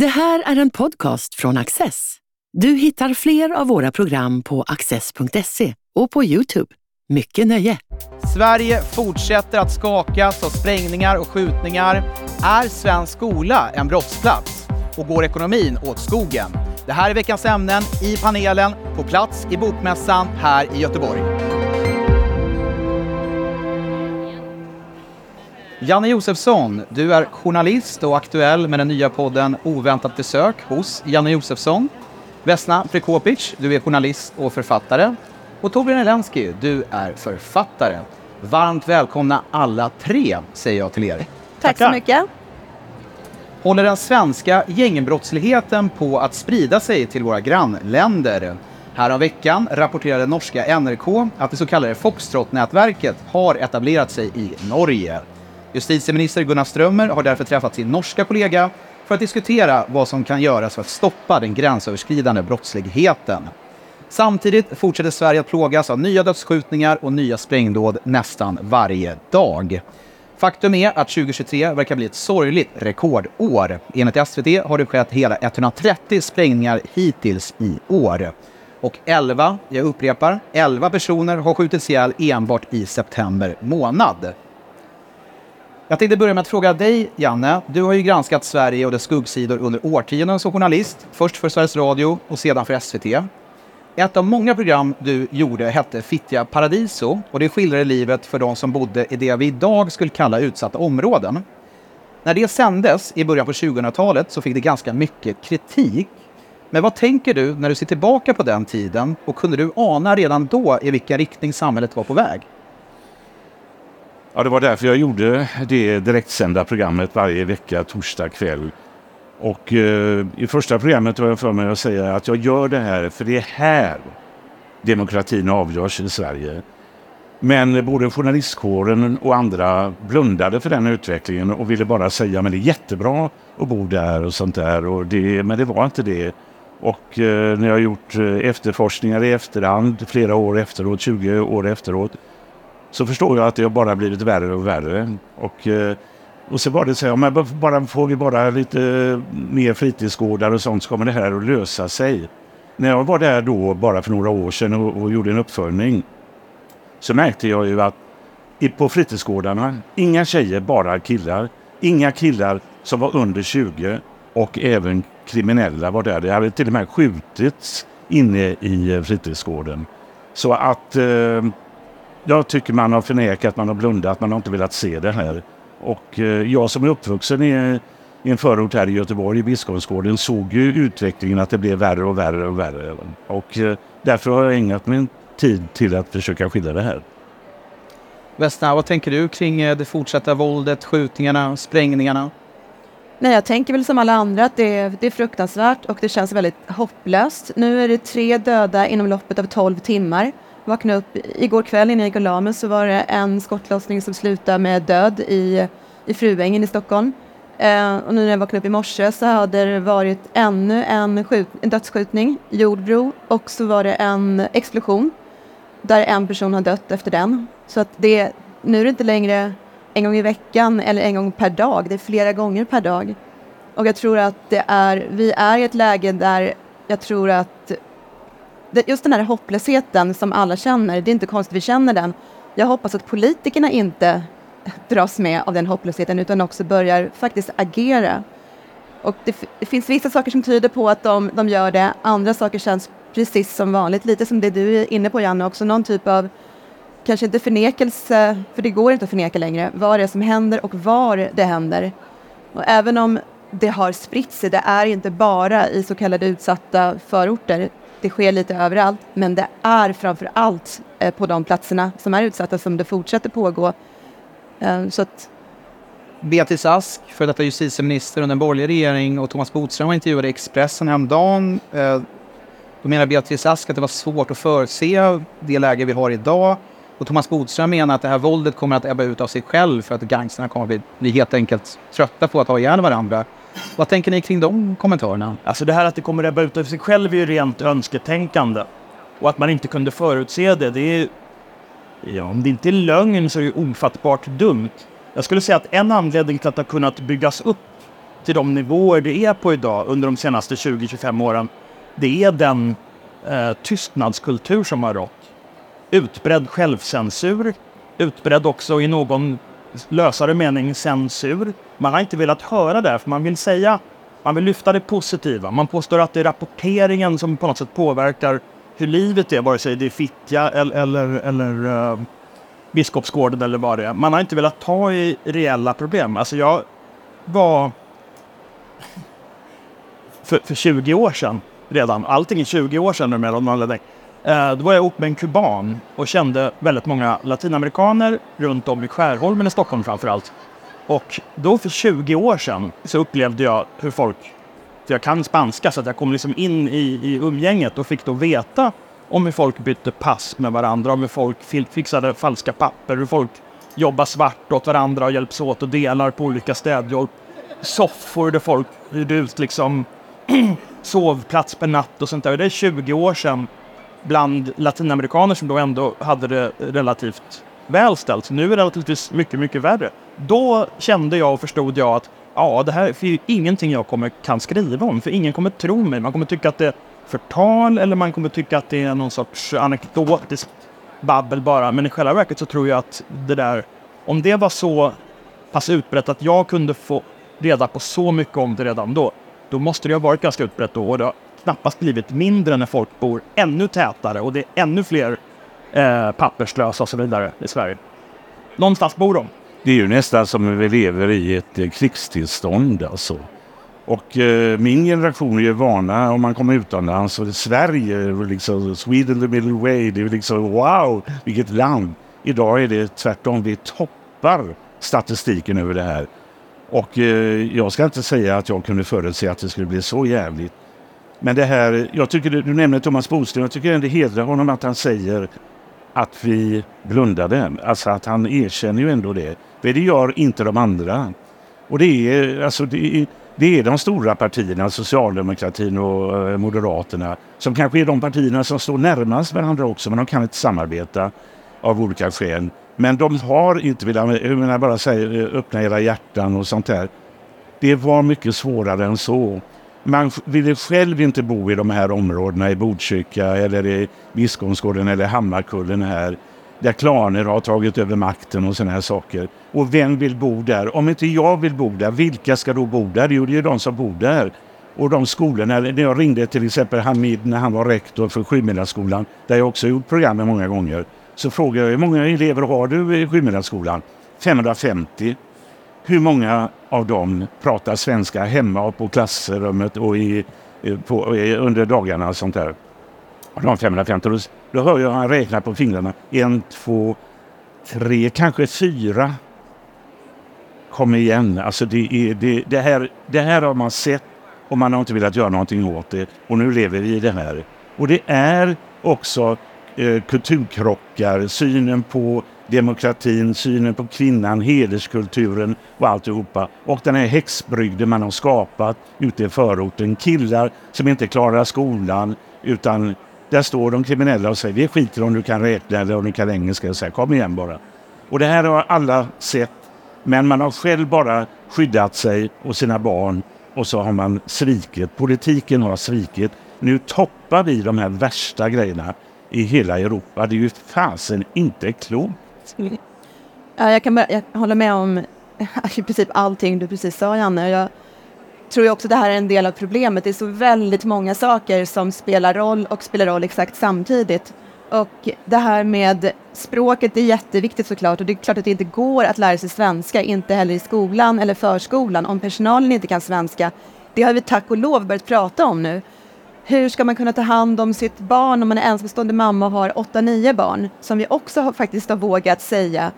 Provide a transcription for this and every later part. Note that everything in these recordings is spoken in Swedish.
Det här är en podcast från Access. Du hittar fler av våra program på access.se och på Youtube. Mycket nöje! Sverige fortsätter att skakas av sprängningar och skjutningar. Är svensk skola en brottsplats? Och går ekonomin åt skogen? Det här är veckans ämnen i panelen på plats i Bokmässan här i Göteborg. Janne Josefsson, du är journalist och aktuell med den nya podden Oväntat besök hos Janne Josefsson. Vesna Prekopic, du är journalist och författare. Och Torbjörn Elensky, du är författare. Varmt välkomna alla tre, säger jag till er. Tack Tackar. så mycket. Håller den svenska gängbrottsligheten på att sprida sig till våra grannländer? Härom veckan rapporterade norska NRK att det så kallade Foxtrot-nätverket har etablerat sig i Norge. Justitieminister Gunnar Strömmer har därför träffat sin norska kollega för att diskutera vad som kan göras för att stoppa den gränsöverskridande brottsligheten. Samtidigt fortsätter Sverige att plågas av nya dödsskjutningar och nya sprängdåd nästan varje dag. Faktum är att 2023 verkar bli ett sorgligt rekordår. Enligt SVT har det skett hela 130 sprängningar hittills i år. Och 11, jag upprepar, 11 personer har skjutits ihjäl enbart i september månad. Jag tänkte börja med att fråga dig, Janne. Du har ju granskat Sverige och dess skuggsidor under årtionden som journalist. Först för Sveriges Radio och sedan för SVT. Ett av många program du gjorde hette Fittja Paradiso och det skildrade livet för de som bodde i det vi idag skulle kalla utsatta områden. När det sändes i början på 2000-talet så fick det ganska mycket kritik. Men vad tänker du när du ser tillbaka på den tiden och kunde du ana redan då i vilken riktning samhället var på väg? Ja, det var därför jag gjorde det direktsända programmet varje vecka, torsdag kväll. Och eh, i första programmet var jag för mig att säga att jag gör det här för det är här demokratin avgörs i Sverige. Men både journalistkåren och andra blundade för den utvecklingen och ville bara säga men det är jättebra att bo där och sånt där. Och det, men det var inte det. Och eh, när jag har gjort eh, efterforskningar i efterhand, flera år efteråt, 20 år efteråt, så förstår jag att det har bara blivit värre och värre. Och, eh, och så var det så här, men bara, får vi bara lite mer fritidsgårdar och sånt så kommer det här att lösa sig. När jag var där då bara för några år sedan och, och gjorde en uppföljning så märkte jag ju att på fritidsgårdarna, inga tjejer, bara killar. Inga killar som var under 20 och även kriminella var där. Det hade till och med skjutits inne i eh, fritidsgården. Så att eh, jag tycker man har förnekat, man har blundat, man har inte velat se det här. Och eh, jag som är uppvuxen i, i en förort här i Göteborg, i Biskopsgården, såg ju utvecklingen att det blev värre och värre och värre. Och eh, därför har jag ägnat min tid till att försöka skydda det här. Vesna, vad tänker du kring eh, det fortsatta våldet, skjutningarna, sprängningarna? Nej, jag tänker väl som alla andra att det det är fruktansvärt och det känns väldigt hopplöst. Nu är det tre döda inom loppet av 12 timmar. Vaknade upp igår kväll innan jag gick och la mig så var det en skottlossning som slutade med död i, i Fruängen i Stockholm. Eh, och nu när jag vaknade upp i morse så hade det varit ännu en, skjut, en dödsskjutning i Jordbro och så var det en explosion där en person har dött efter den. Så att det, nu är det inte längre en gång i veckan eller en gång per dag, det är flera gånger per dag. Och jag tror att det är, vi är i ett läge där jag tror att just den här hopplösheten som alla känner, det är inte konstigt vi känner den. Jag hoppas att politikerna inte dras med av den hopplösheten utan också börjar faktiskt agera. Och det, det finns vissa saker som tyder på att de, de gör det, andra saker känns precis som vanligt, lite som det du är inne på Janne också, någon typ av kanske inte förnekelse, för det går inte att förneka längre, vad det är som händer och var det händer. Och även om det har spritt sig, det är inte bara i så kallade utsatta förorter, det sker lite överallt, men det är framför allt eh, på de platserna som är utsatta som det fortsätter pågå. Eh, så att, Beatrice Ask, för detta justitieminister under en borgerlig regering och Thomas Bodström var intervjuade i Expressen häromdagen. Eh, då menar Beatrice Ask att det var svårt att förutse det läge vi har idag. Och Thomas Bodström menar att det här våldet kommer att ebba ut av sig själv för att gangsterna kommer att bli, bli helt enkelt trötta på att ha ihjäl varandra. Vad tänker ni kring de kommentarerna? Alltså det här att det kommer ebba ut av sig själv är ju rent önsketänkande. Och att man inte kunde förutse det, det är... Ja, om det inte är lögn så är det ofattbart dumt. Jag skulle säga att en anledning till att det har kunnat byggas upp till de nivåer det är på idag under de senaste 20-25 åren, det är den eh, tystnadskultur som har rått. Utbredd självcensur, utbredd också i någon lösare mening censur. Man har inte velat höra det, för man vill säga, man vill lyfta det positiva. Man påstår att det är rapporteringen som på något sätt påverkar hur livet är, vare sig det är Fittja eller, eller, eller uh, Biskopsgården eller vad det är. Man har inte velat ta i reella problem. Alltså jag var... För, för 20 år sedan redan, allting är 20 år sedan numera, någon anledning. Eh, då var jag ihop med en kuban och kände väldigt många latinamerikaner runt om i Skärholmen i Stockholm framförallt. Och då för 20 år sedan så upplevde jag hur folk, för jag kan spanska så att jag kom liksom in i, i umgänget och fick då veta om hur folk bytte pass med varandra, om hur folk fixade falska papper, hur folk jobbar svart åt varandra och hjälps åt och delar på olika städjobb. Soffor där folk hyrde ut liksom sovplats per natt och sånt där. Det är 20 år sedan bland latinamerikaner som då ändå hade det relativt väl ställt. Nu är det naturligtvis mycket, mycket värre. Då kände jag och förstod jag att ja, det här är ingenting jag kommer, kan skriva om, för ingen kommer tro mig. Man kommer tycka att det är förtal eller man kommer tycka att det är någon sorts anekdotiskt babbel bara. Men i själva verket så tror jag att det där, om det var så pass utbrett att jag kunde få reda på så mycket om det redan då, då måste det ha varit ganska utbrett då och det har knappast blivit mindre när folk bor ännu tätare och det är ännu fler eh, papperslösa och så vidare i Sverige. Någonstans bor de. Det är ju nästan som om vi lever i ett eh, krigstillstånd alltså. Och eh, min generation är ju vana om man kommer utomlands och Sverige, liksom Sweden the middle way, det är liksom wow, vilket land. Idag är det tvärtom, vi toppar statistiken över det här. Och eh, jag ska inte säga att jag kunde förutse att det skulle bli så jävligt. Men det här, jag tycker du nämner Thomas Bodström, jag tycker det hedrar honom att han säger att vi blundade. Alltså att han erkänner ju ändå det. För det gör inte de andra. Och det är, alltså det är, det är de stora partierna, socialdemokratin och eh, Moderaterna, som kanske är de partierna som står närmast varandra också, men de kan inte samarbeta av olika skäl. Men de har inte velat, jag menar bara säga eh, öppna era hjärtan och sånt där. Det var mycket svårare än så. Man ville själv inte bo i de här områdena i Botkyrka eller i Biskopsgården eller Hammarkullen här. Där klaner har tagit över makten och sådana här saker. Och vem vill bo där? Om inte jag vill bo där, vilka ska då bo där? Jo, det är de som bor där. Och de skolorna, när jag ringde till exempel Hamid när han var rektor för Sjumilaskolan, där jag också gjort programmet många gånger så frågade jag hur många elever har du i Sjumilaskolan? 550. Hur många av dem pratar svenska hemma och på klassrummet och i, på, under dagarna och sånt där? De 550. Då, då hör jag han räkna på fingrarna. En, två, tre, kanske fyra. Kom igen, alltså det, är, det, det, här, det här har man sett och man har inte velat göra någonting åt det. Och nu lever vi i det här. Och det är också eh, kulturkrockar, synen på demokratin, synen på kvinnan, hederskulturen och alltihopa. Och den här häxbrygden man har skapat ute i förorten. Killar som inte klarar skolan utan där står de kriminella och säger vi skiter om du kan räkna eller om du kan engelska och säger kom igen bara. Och det här har alla sett men man har själv bara skyddat sig och sina barn och så har man svikit. Politiken har svikit. Nu toppar vi de här värsta grejerna i hela Europa. Det är ju fasen inte klokt. Ja, jag, kan bara, jag håller med om i princip allting du precis sa, Janne. Jag tror också det här är en del av problemet. Det är så väldigt många saker som spelar roll och spelar roll exakt samtidigt. Och det här med språket är jätteviktigt såklart och det är klart att det inte går att lära sig svenska, inte heller i skolan eller förskolan, om personalen inte kan svenska. Det har vi tack och lov börjat prata om nu. Hur ska man kunna ta hand om sitt barn om man är ensamstående mamma och har 8-9 barn? Som vi också har, faktiskt har vågat säga.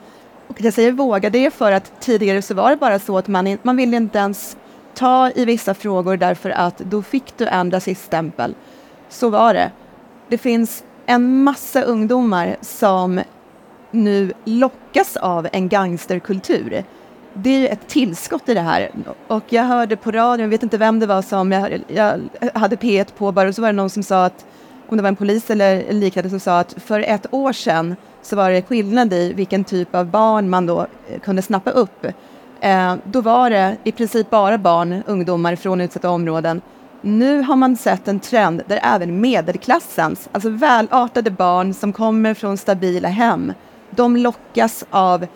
Och jag säger våga, det är för att tidigare så var det bara så att man, man ville inte ens ta i vissa frågor därför att då fick du en rasiststämpel. Så var det. Det finns en massa ungdomar som nu lockas av en gangsterkultur det är ju ett tillskott i det här. Och jag hörde på radion, jag vet inte vem det var som, jag, jag hade P1 på bara och så var det någon som sa att, om det var en polis eller liknande som sa att för ett år sedan så var det skillnad i vilken typ av barn man då eh, kunde snappa upp. Eh, då var det i princip bara barn, ungdomar från utsatta områden. Nu har man sett en trend där även medelklassens, alltså välartade barn som kommer från stabila hem, de lockas av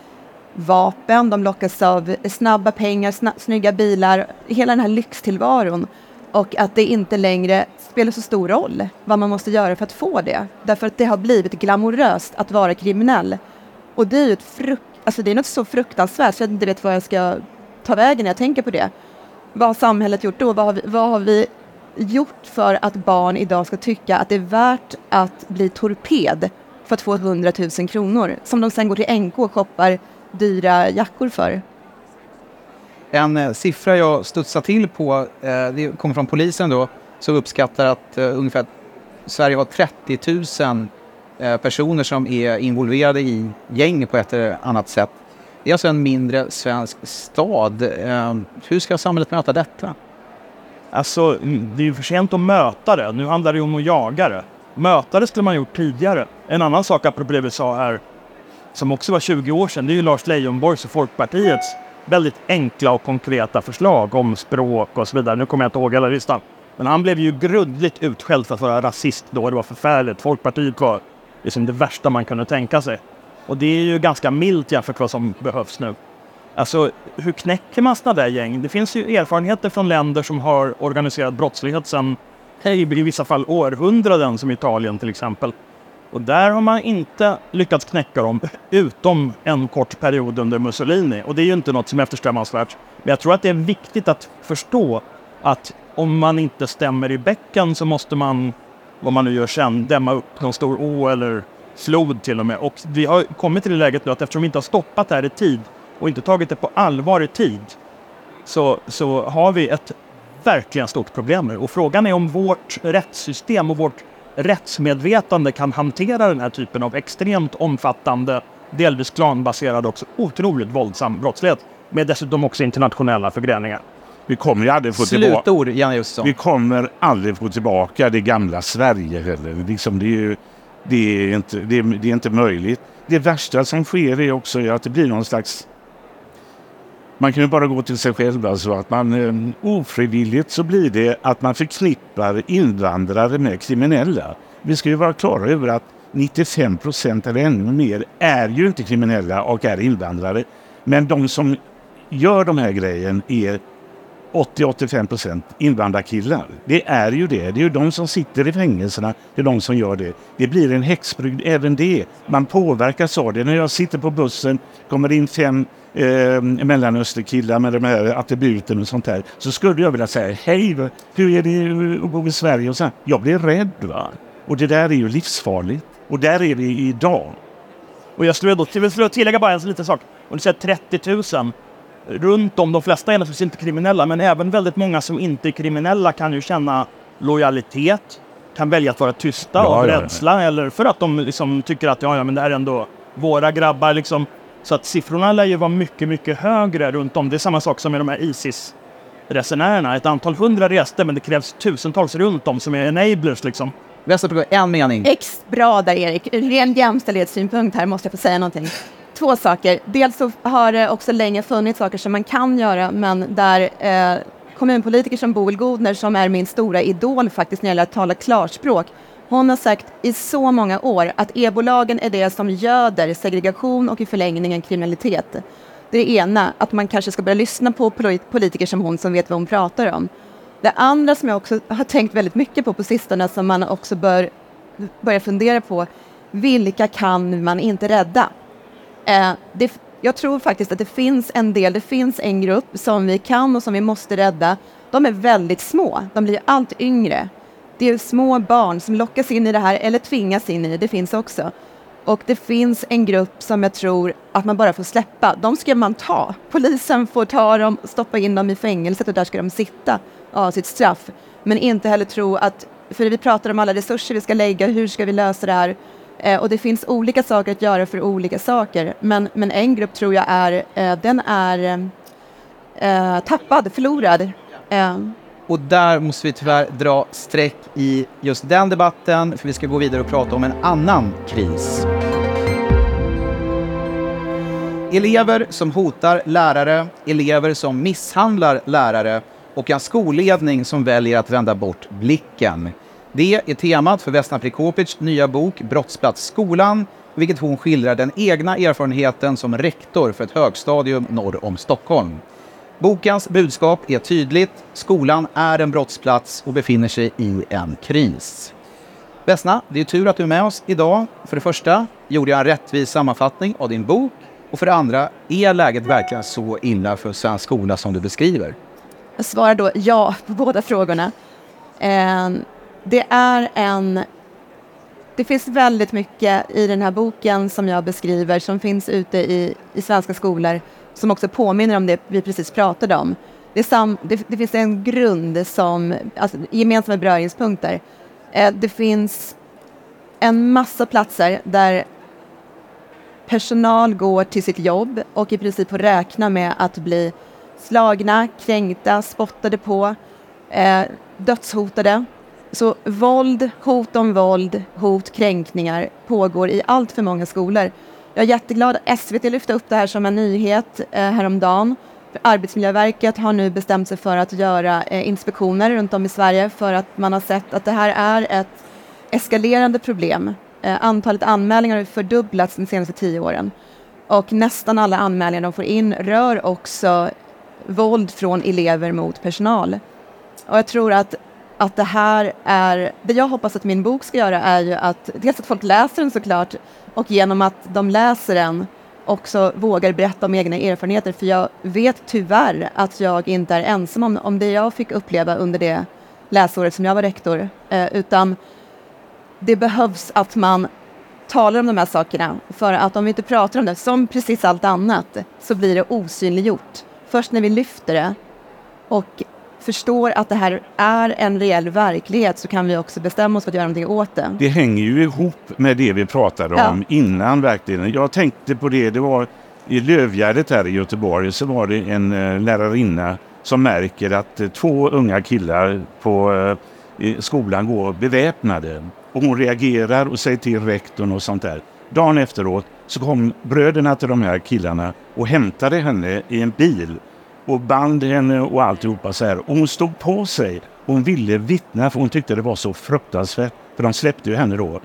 vapen, de lockas av snabba pengar, sna snygga bilar, hela den här lyxtillvaron. Och att det inte längre spelar så stor roll vad man måste göra för att få det. Därför att det har blivit glamoröst att vara kriminell. Och det är ju ett frukt, alltså det är något så fruktansvärt så jag inte vet vad jag ska ta vägen när jag tänker på det. Vad har samhället gjort då? Vad har vi, vad har vi gjort för att barn idag ska tycka att det är värt att bli torped för att få 100 000 kronor som de sen går till NK och shoppar dyra jackor för? En eh, siffra jag studsar till på, eh, det kommer från polisen då, som uppskattar att eh, ungefär Sverige har 30 000 eh, personer som är involverade i gäng på ett eller annat sätt. Det är alltså en mindre svensk stad. Eh, hur ska samhället möta detta? Alltså, det är ju för sent att möta det. Nu handlar det ju om att jaga det. Möta det skulle man gjort tidigare. En annan sak apropå det vi sa här, som också var 20 år sedan, det är ju Lars Leijonborgs och Folkpartiets väldigt enkla och konkreta förslag om språk och så vidare. Nu kommer jag inte ihåg hela listan. Men han blev ju grundligt utskälld för att vara rasist då. Det var förfärligt. Folkpartiet var liksom det värsta man kunde tänka sig. Och det är ju ganska milt jämfört med vad som behövs nu. Alltså, hur knäcker man sådana där gäng? Det finns ju erfarenheter från länder som har organiserad brottslighet sedan i vissa fall århundraden, som Italien till exempel. Och där har man inte lyckats knäcka dem, utom en kort period under Mussolini. Och det är ju inte något som är eftersträvansvärt. Men jag tror att det är viktigt att förstå att om man inte stämmer i bäcken så måste man, vad man nu gör sen, dämma upp någon stor å eller flod till och med. Och vi har kommit till det läget nu att eftersom vi inte har stoppat det här i tid och inte tagit det på allvar i tid så, så har vi ett verkligen stort problem nu. Och frågan är om vårt rättssystem och vårt rättsmedvetande kan hantera den här typen av extremt omfattande, delvis klanbaserad och otroligt våldsam brottslighet. Med dessutom också internationella förgreningar. Vi kommer ju aldrig få tillbaka... Slutord. Vi kommer aldrig få tillbaka det gamla Sverige heller. Liksom det, är ju, det, är inte, det, är, det är inte möjligt. Det värsta som sker är också att det blir någon slags... Man kan ju bara gå till sig själv. Alltså att man eh, ofrivilligt så blir det att man förknippar invandrare med kriminella. Vi ska ju vara klara över att 95 procent eller ännu mer är ju inte kriminella och är invandrare. Men de som gör de här grejen är 80-85 procent invandrarkillar. Det är ju det. Det är ju de som sitter i fängelserna. Det är de som gör det. Det blir en häxbrygd även det. Man påverkas av det. När jag sitter på bussen, kommer in fem eh, mellanösterkillar med de här attributen och sånt där. Så skulle jag vilja säga, hej, hur är det eh, att bo i Sverige? Och så här. Jag blir rädd. Va? Och det där är ju livsfarligt. Och där är vi idag. Och jag skulle då tillägga bara en liten sak. Om du säger 30 000 runt om, de flesta är naturligtvis inte kriminella, men även väldigt många som inte är kriminella kan ju känna lojalitet, kan välja att vara tysta Ja, av ja, ja. rädsla eller för att de liksom tycker att ja, ja, men det här är ändå våra grabbar liksom. Så att siffrorna lär ju vara mycket, mycket högre runt om. Det är samma sak som med de här Isis-resenärerna. Ett antal hundra reste, men det krävs tusentals runt om som är enablers liksom. Västerpå, en mening. Ex bra där Erik. Ren jämställdhetssynpunkt här måste jag få säga någonting. Två saker. Dels så har det också länge funnits saker som man kan göra men där eh, kommunpolitiker som Boel Godner som är min stora idol faktiskt när det gäller att tala klarspråk. Hon har sagt i så många år att ebolagen är det som göder segregation och i förlängningen kriminalitet. Det är det ena, att man kanske ska börja lyssna på politiker som hon som vet vad hon pratar om. Det andra som jag också har tänkt väldigt mycket på på sistone som man också bör börja fundera på, vilka kan man inte rädda? Eh, det, jag tror faktiskt att det finns en del, det finns en grupp som vi kan och som vi måste rädda. De är väldigt små, de blir allt yngre. Det är små barn som lockas in i det här eller tvingas in i det, det finns också. Och det finns en grupp som jag tror att man bara får släppa. De ska man ta. Polisen får ta dem, stoppa in dem i fängelset och där ska de sitta av sitt straff. Men inte heller tro att, för vi pratar om alla resurser vi ska lägga, hur ska vi lösa det här? Eh, och det finns olika saker att göra för olika saker. Men, men en grupp tror jag är, eh, den är eh, tappad, förlorad. Eh. Och där måste vi tyvärr dra streck i just den debatten, för vi ska gå vidare och prata om en annan kris. Elever som hotar lärare, elever som misshandlar lärare och en skolledning som väljer att vända bort blicken. Det är temat för Vesna Prikopics nya bok Brottsplats skolan, vilket hon skildrar den egna erfarenheten som rektor för ett högstadium norr om Stockholm. Bokens budskap är tydligt. Skolan är en brottsplats och befinner sig i en kris. Vesna, det är tur att du är med oss idag. För det första gjorde jag en rättvis sammanfattning av din bok och för det andra, är läget verkligen så illa för svensk skola som du beskriver? Jag svarar då ja på båda frågorna. Eh, det är en... Det finns väldigt mycket i den här boken som jag beskriver som finns ute i, i svenska skolor som också påminner om det vi precis pratade om. Det, sam, det, det finns en grund som, alltså gemensamma beröringspunkter. Eh, det finns en massa platser där personal går till sitt jobb och i princip får räkna med att bli slagna, kränkta, spottade på, eh, dödshotade. Så våld, hot om våld, hot, kränkningar pågår i allt för många skolor. Jag är jätteglad att SVT lyfte upp det här som en nyhet eh, häromdagen. För Arbetsmiljöverket har nu bestämt sig för att göra eh, inspektioner runt om i Sverige för att man har sett att det här är ett eskalerande problem. Eh, antalet anmälningar har fördubblats de senaste tio åren. Och nästan alla anmälningar de får in rör också våld från elever mot personal. Och jag tror att, att det här är, det jag hoppas att min bok ska göra är ju att dels att folk läser den såklart och genom att de läser den också vågar berätta om egna erfarenheter. För jag vet tyvärr att jag inte är ensam om, om det jag fick uppleva under det läsåret som jag var rektor. Eh, utan det behövs att man talar om de här sakerna. För att om vi inte pratar om det, som precis allt annat, så blir det osynliggjort. Först när vi lyfter det och förstår att det här är en reell verklighet så kan vi också bestämma oss för att göra någonting åt det. Det hänger ju ihop med det vi pratade Ja. om innan verkligen. Jag tänkte på det, det var i Lövgärdet här i Göteborg så var det en eh, lärarinna som märker att eh, två unga killar på eh, skolan går beväpnade. Och hon reagerar och säger till rektorn och sånt där. Dagen efteråt så kom bröderna till de här killarna och hämtade henne i en bil och band henne och alltihopa så här. Och hon stod på sig. Hon ville vittna för hon tyckte det var så fruktansvärt. För de släppte ju henne då.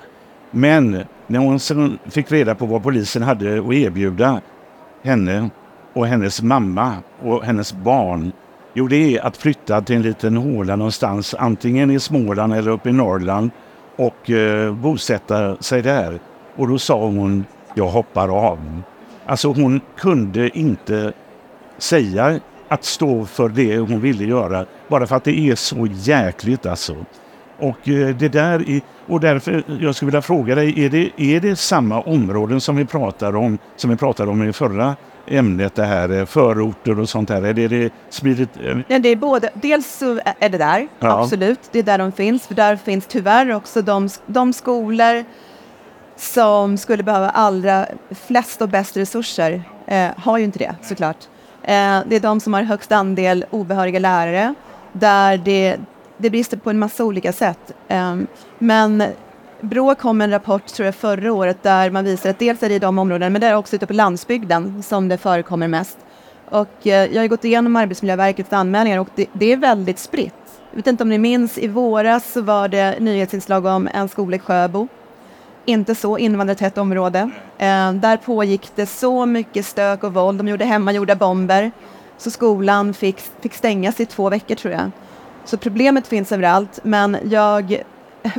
Men när hon sen fick reda på vad polisen hade att erbjuda henne och hennes mamma och hennes barn. Jo, det är att flytta till en liten håla någonstans, antingen i Småland eller uppe i Norrland och eh, bosätta sig där. Och då sa hon, jag hoppar av. Alltså hon kunde inte säga att stå för det hon ville göra bara för att det är så jäkligt alltså. Och eh, det där är, och därför jag skulle vilja fråga dig, är det, är det samma områden som vi pratar om som vi pratade om i förra ämnet, det här eh, förorter och sånt där? Är det, det spridigt? eh, Ja, det är både, dels är det där, Ja. absolut, det är där de finns. För där finns tyvärr också de, de skolor som skulle behöva allra flest och bäst resurser, eh, har ju inte det såklart. Eh, det är de som har högst andel obehöriga lärare, där det, det brister på en massa olika sätt. Eh, men Brå kom med en rapport, tror jag, förra året där man visar att dels är det i de områdena, men det är också ute på landsbygden som det förekommer mest. Och eh, jag har gått igenom Arbetsmiljöverkets anmälningar och det, det är väldigt spritt. Jag vet inte om ni minns, i våras så var det nyhetsinslag om en skola i Sjöbo. Inte så invandrartätt område. Eh, där pågick det så mycket stök och våld. De gjorde hemmagjorda bomber. Så skolan fick, fick stängas i två veckor tror jag. Så problemet finns överallt, men jag...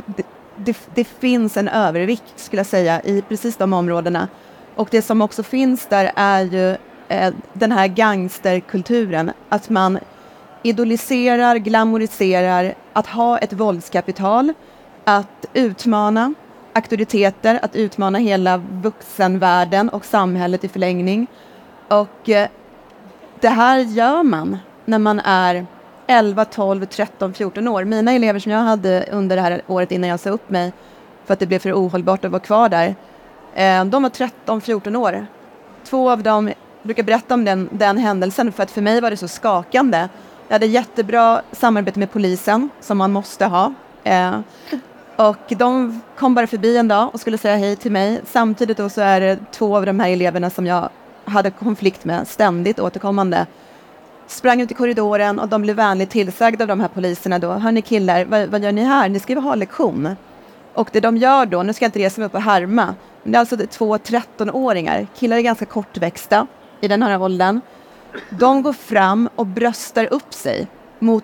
Det, det, det finns en övervikt skulle jag säga i precis de områdena. Och det som också finns där är ju eh, den här gangsterkulturen. Att man idoliserar, glamoriserar att ha ett våldskapital, att utmana auktoriteter, att utmana hela vuxenvärlden och samhället i förlängning. Och eh, det här gör man när man är 11, 12, 13, 14 år. Mina elever som jag hade under det här året innan jag sa upp mig för att det blev för ohållbart att vara kvar där, eh, de var 13, 14 år. Två av dem brukar berätta om den, den händelsen för att för mig var det så skakande. Jag hade jättebra samarbete med polisen som man måste ha. Eh, och de kom bara förbi en dag och skulle säga hej till mig. Samtidigt då så är det två av de här eleverna som jag hade konflikt med ständigt återkommande sprang ut i korridoren och de blev vänligt tillsagda av de här poliserna då. Hörni killar, vad, vad gör ni här? Ni ska ju ha lektion. Och det de gör då, nu ska jag inte resa mig upp och härma, men det är alltså två 13-åringar, killar är ganska kortväxta i den här åldern. De går fram och bröstar upp sig mot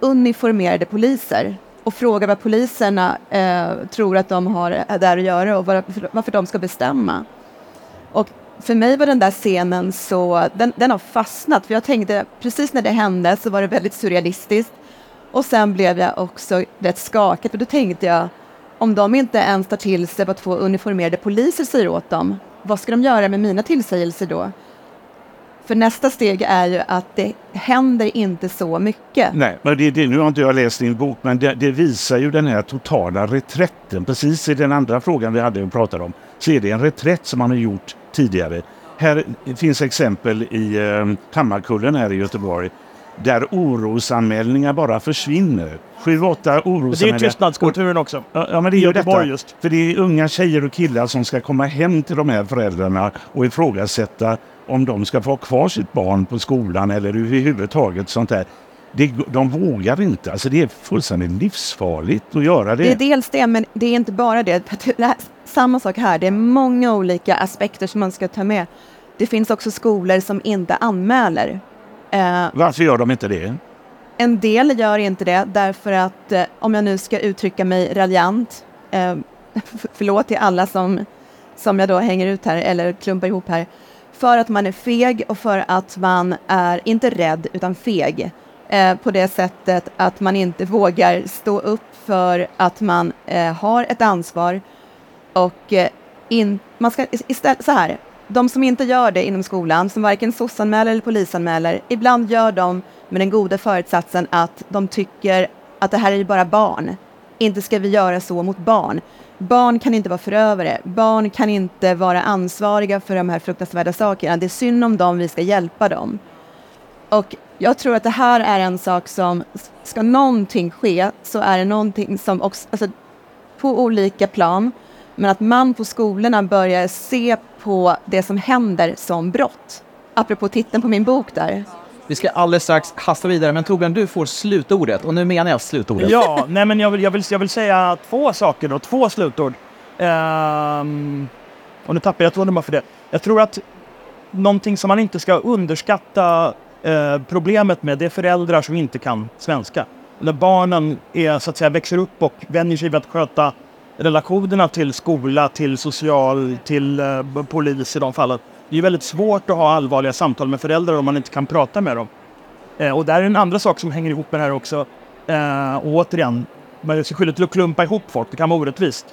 uniformerade poliser och frågar vad poliserna eh, tror att de har eh, där att göra och varför, varför de ska bestämma. Och för mig var den där scenen så, den, den har fastnat, för jag tänkte precis när det hände så var det väldigt surrealistiskt. Och sen blev jag också rätt skakad, för då tänkte jag, om de inte ens tar till sig vad två uniformerade poliser säger åt dem, vad ska de göra med mina tillsägelser då? För nästa steg är ju att det händer inte så mycket. Nej, men det, det, nu har inte jag läst din bok, men det, det, visar ju den här totala reträtten. Precis i den andra frågan vi hade och pratade om, så är det en reträtt som man har gjort tidigare. Här finns exempel i eh, Hammarkullen här i Göteborg där orosanmälningar bara försvinner. Sju, åtta orosanmälningar. Det är tystnadskulturen också. Ja, men det är ju detta. Just. För det är unga tjejer och killar som ska komma hem till de här föräldrarna och ifrågasätta om de ska få ha kvar sitt barn på skolan eller överhuvudtaget sånt där. Det, de vågar inte. Alltså det är fullständigt livsfarligt att göra det. Det är dels det, men det är inte bara det. det här, samma sak här. Det är många olika aspekter som man ska ta med. Det finns också skolor som inte anmäler. Eh, Varför gör de inte det? En del gör inte det därför att, eh, om jag nu ska uttrycka mig raljant, eh, förlåt till alla som, som jag då hänger ut här eller klumpar ihop här, för att man är feg och för att man är inte rädd utan feg. Eh, på det sättet att man inte vågar stå upp för att man eh, har ett ansvar och eh, in, man ska istället så här. De som inte gör det inom skolan, som varken sossanmäler eller polisanmäler, ibland gör de med den goda förutsatsen att de tycker att det här är ju bara barn. Inte ska vi göra så mot barn. Barn kan inte vara förövare. Barn kan inte vara ansvariga för de här fruktansvärda sakerna. Det är synd om dem, vi ska hjälpa dem. Och jag tror att det här är en sak som, ska någonting ske, så är det någonting som också, alltså, på olika plan, men att man på skolorna börjar se på det som händer som brott. Apropå titeln på min bok där. Vi ska alldeles strax hasta vidare, men Torbjörn, du får slutordet. Och nu menar jag slutordet. Ja, nej men jag vill, jag vill, jag vill säga två saker då, två slutord. Um, och nu tappar jag tråden bara för det. Jag tror att någonting som man inte ska underskatta eh, problemet med, det är föräldrar som inte kan svenska. När barnen är, så att säga, växer upp och vänjer sig vid att sköta relationerna till skola, till social, till eh, polis i de fallen. Det är väldigt svårt att ha allvarliga samtal med föräldrar om man inte kan prata med dem. Eh, och där är en andra sak som hänger ihop med det här också. Eh, och återigen, man gör sig skyldig till att klumpa ihop folk, det kan vara orättvist.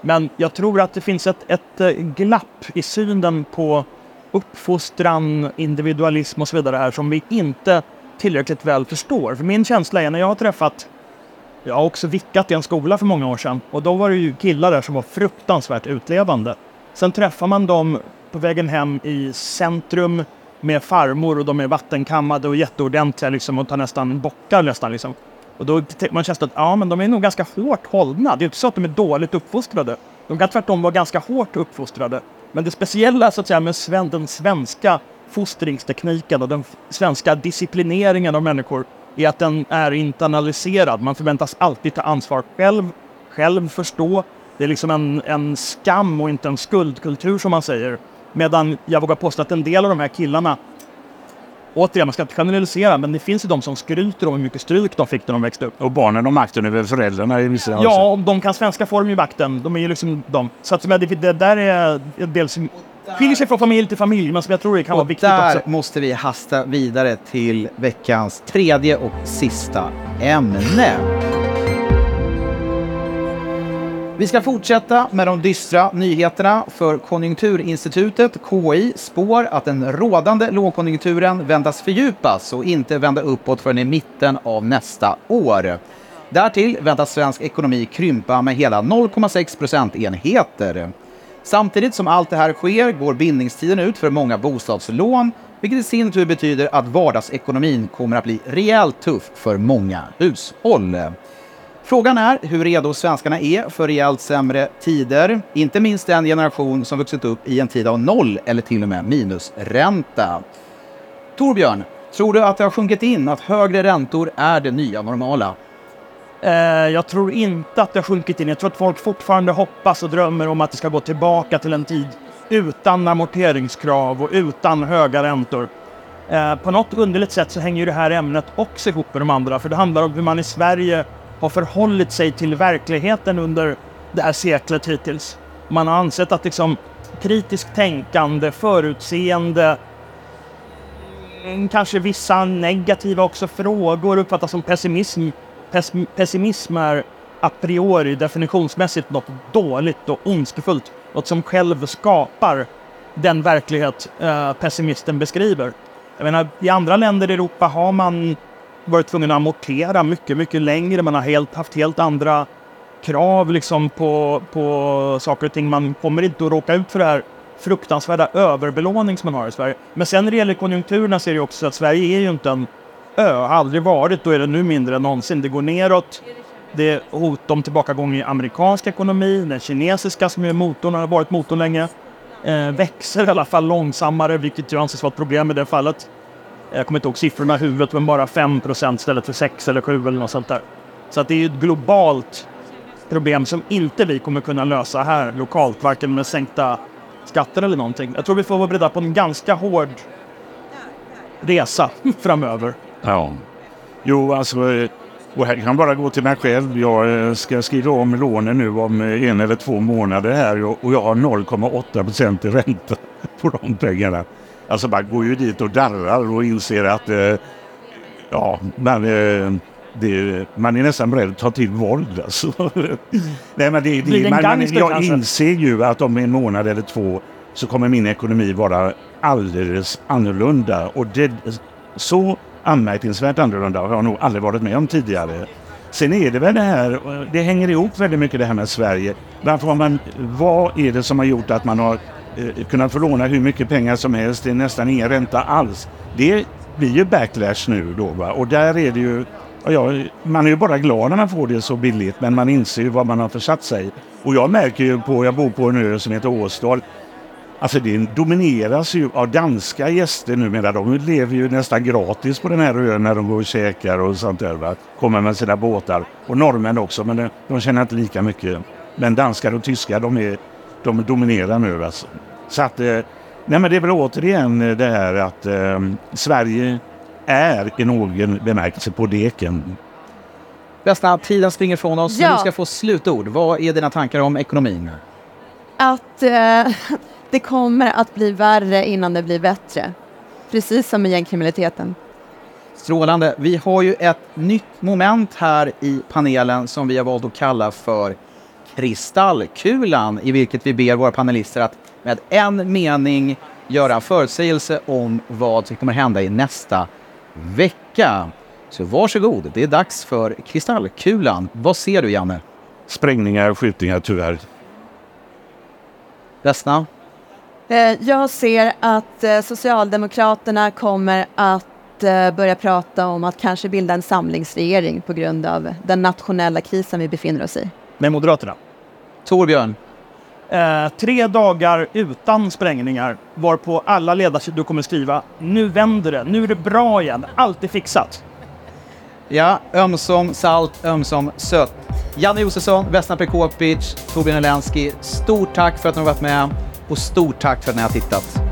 Men jag tror att det finns ett, ett eh, glapp i synen på uppfostran, individualism och så vidare här som vi inte tillräckligt väl förstår. För min känsla är när jag har träffat jag har också vickat i en skola för många år sedan och då var det ju killar där som var fruktansvärt utlevande. Sen träffar man dem på vägen hem i centrum med farmor och de är vattenkammade och jätteordentliga liksom och tar nästan bockar nästan liksom. Och då man känns att ja, men de är nog ganska hårt hållna. Det är inte så att de är dåligt uppfostrade. De kan tvärtom vara ganska hårt uppfostrade. Men det speciella så att säga med sven den svenska fostringstekniken och den svenska disciplineringen av människor är att den är internaliserad. Man förväntas alltid ta ansvar själv, själv förstå. Det är liksom en, en skam och inte en skuldkultur som man säger. Medan jag vågar påstå att en del av de här killarna Återigen, man ska inte generalisera, men det finns ju de som skryter om hur mycket stryk de fick när de växte upp. Och barnen har makten över föräldrarna i vissa Ja, om de kan svenska får de ju makten. De är ju liksom de. Så att det, det där är en del som skiljer sig från familj till familj, men som jag tror det kan och vara viktigt där också. måste vi hasta vidare till veckans tredje och sista ämne. Vi ska fortsätta med de dystra nyheterna för Konjunkturinstitutet, KI, spår att den rådande lågkonjunkturen väntas fördjupas och inte vända uppåt förrän i mitten av nästa år. Därtill väntas svensk ekonomi krympa med hela 0,6 procentenheter. Samtidigt som allt det här sker går bindningstiden ut för många bostadslån, vilket i sin tur betyder att vardagsekonomin kommer att bli rejält tuff för många hushåll. Frågan är hur redo svenskarna är för rejält sämre tider. Inte minst den generation som vuxit upp i en tid av noll eller till och med minusränta. Torbjörn, tror du att det har sjunkit in att högre räntor är det nya normala? Eh, jag tror inte att det har sjunkit in. Jag tror att folk fortfarande hoppas och drömmer om att det ska gå tillbaka till en tid utan amorteringskrav och utan höga räntor. Eh, på något underligt sätt så hänger ju det här ämnet också ihop med de andra, för det handlar om hur man i Sverige har förhållit sig till verkligheten under det här seklet hittills. Man har ansett att liksom kritiskt tänkande, förutseende, mm, kanske vissa negativa också frågor uppfattas som pessimism. Pes pessimism är a priori definitionsmässigt något dåligt och ondskefullt. Något som själv skapar den verklighet eh, pessimisten beskriver. Jag menar, i andra länder i Europa har man varit tvungen att amortera mycket, mycket längre. Man har helt, haft helt andra krav liksom på, på saker och ting. Man kommer inte att råka ut för det här fruktansvärda överbelåning som man har i Sverige. Men sen när det gäller konjunkturerna ser det också att Sverige är ju inte en ö, har aldrig varit, då är det nu mindre än någonsin. Det går neråt. Det är hot om tillbakagång i amerikansk ekonomi, den kinesiska som är motorn, har varit motorn länge, eh, växer i alla fall långsammare, vilket ju anses vara ett problem i det fallet. Jag kommer inte ihåg siffrorna i huvudet, men bara 5% istället för 6 eller 7 eller något sånt där. Så att det är ju ett globalt problem som inte vi kommer kunna lösa här lokalt, varken med sänkta skatter eller någonting. Jag tror vi får vara beredda på en ganska hård resa framöver. Ja. Jo, alltså, och här kan bara gå till mig själv. Jag eh, ska skriva om lånen nu om eh, en eller två månader här och jag har 0,8 procent i ränta på de pengarna. Alltså man går ju dit och darrar och inser att eh, ja, man, eh, det, man är nästan beredd att ta till våld. Alltså. Nej, men det, det, man, man, jag inser ju att om en månad eller två så kommer min ekonomi vara alldeles annorlunda. Och det, så anmärkningsvärt annorlunda har jag nog aldrig varit med om tidigare. Sen är det väl det här, det hänger ihop väldigt mycket det här med Sverige. Varför har man, vad är det som har gjort att man har eh, kunnat få låna hur mycket pengar som helst till nästan ingen ränta alls? Det blir ju backlash nu då va? och där är det ju Ja, man är ju bara glad när man får det så billigt men man inser ju vad man har försatt sig. Och jag märker ju på, jag bor på en ö som heter Åstad, Alltså det domineras ju av danska gäster numera. De lever ju nästan gratis på den här ön när de går och käkar och sånt där. Va? Kommer med sina båtar. Och norrmän också, men de, de känner inte lika mycket. Men danskar och tyskar, de, är, de dominerar nu alltså. Så att, eh, nej men det är väl återigen det här att eh, Sverige är i någon bemärkelse på deken. Bästa, tiden springer från oss. Ja. Du ska få slutord. Vad är dina tankar om ekonomin? Att eh, det kommer att bli värre innan det blir bättre. Precis som med gängkriminaliteten. Strålande. Vi har ju ett nytt moment här i panelen som vi har valt att kalla för Kristallkulan i vilket vi ber våra panelister att med en mening göra en förutsägelse om vad som kommer hända i nästa vecka. Så varsågod, det är dags för Kristallkulan. Vad ser du, Janne? Sprängningar, och skjutningar, tyvärr. Vesna? Eh, jag ser att eh, Socialdemokraterna kommer att eh, börja prata om att kanske bilda en samlingsregering på grund av den nationella krisen vi befinner oss i. Med Moderaterna? Torbjörn? Eh, tre dagar utan sprängningar varpå alla ledarsidor kommer skriva nu vänder det, nu är det bra igen, allt är fixat. Ja, ömsom salt, ömsom sött. Janne Josefsson, Vesna Pekopic, Torbjörn Elensky, stort tack för att ni har varit med och stort tack för att ni har tittat.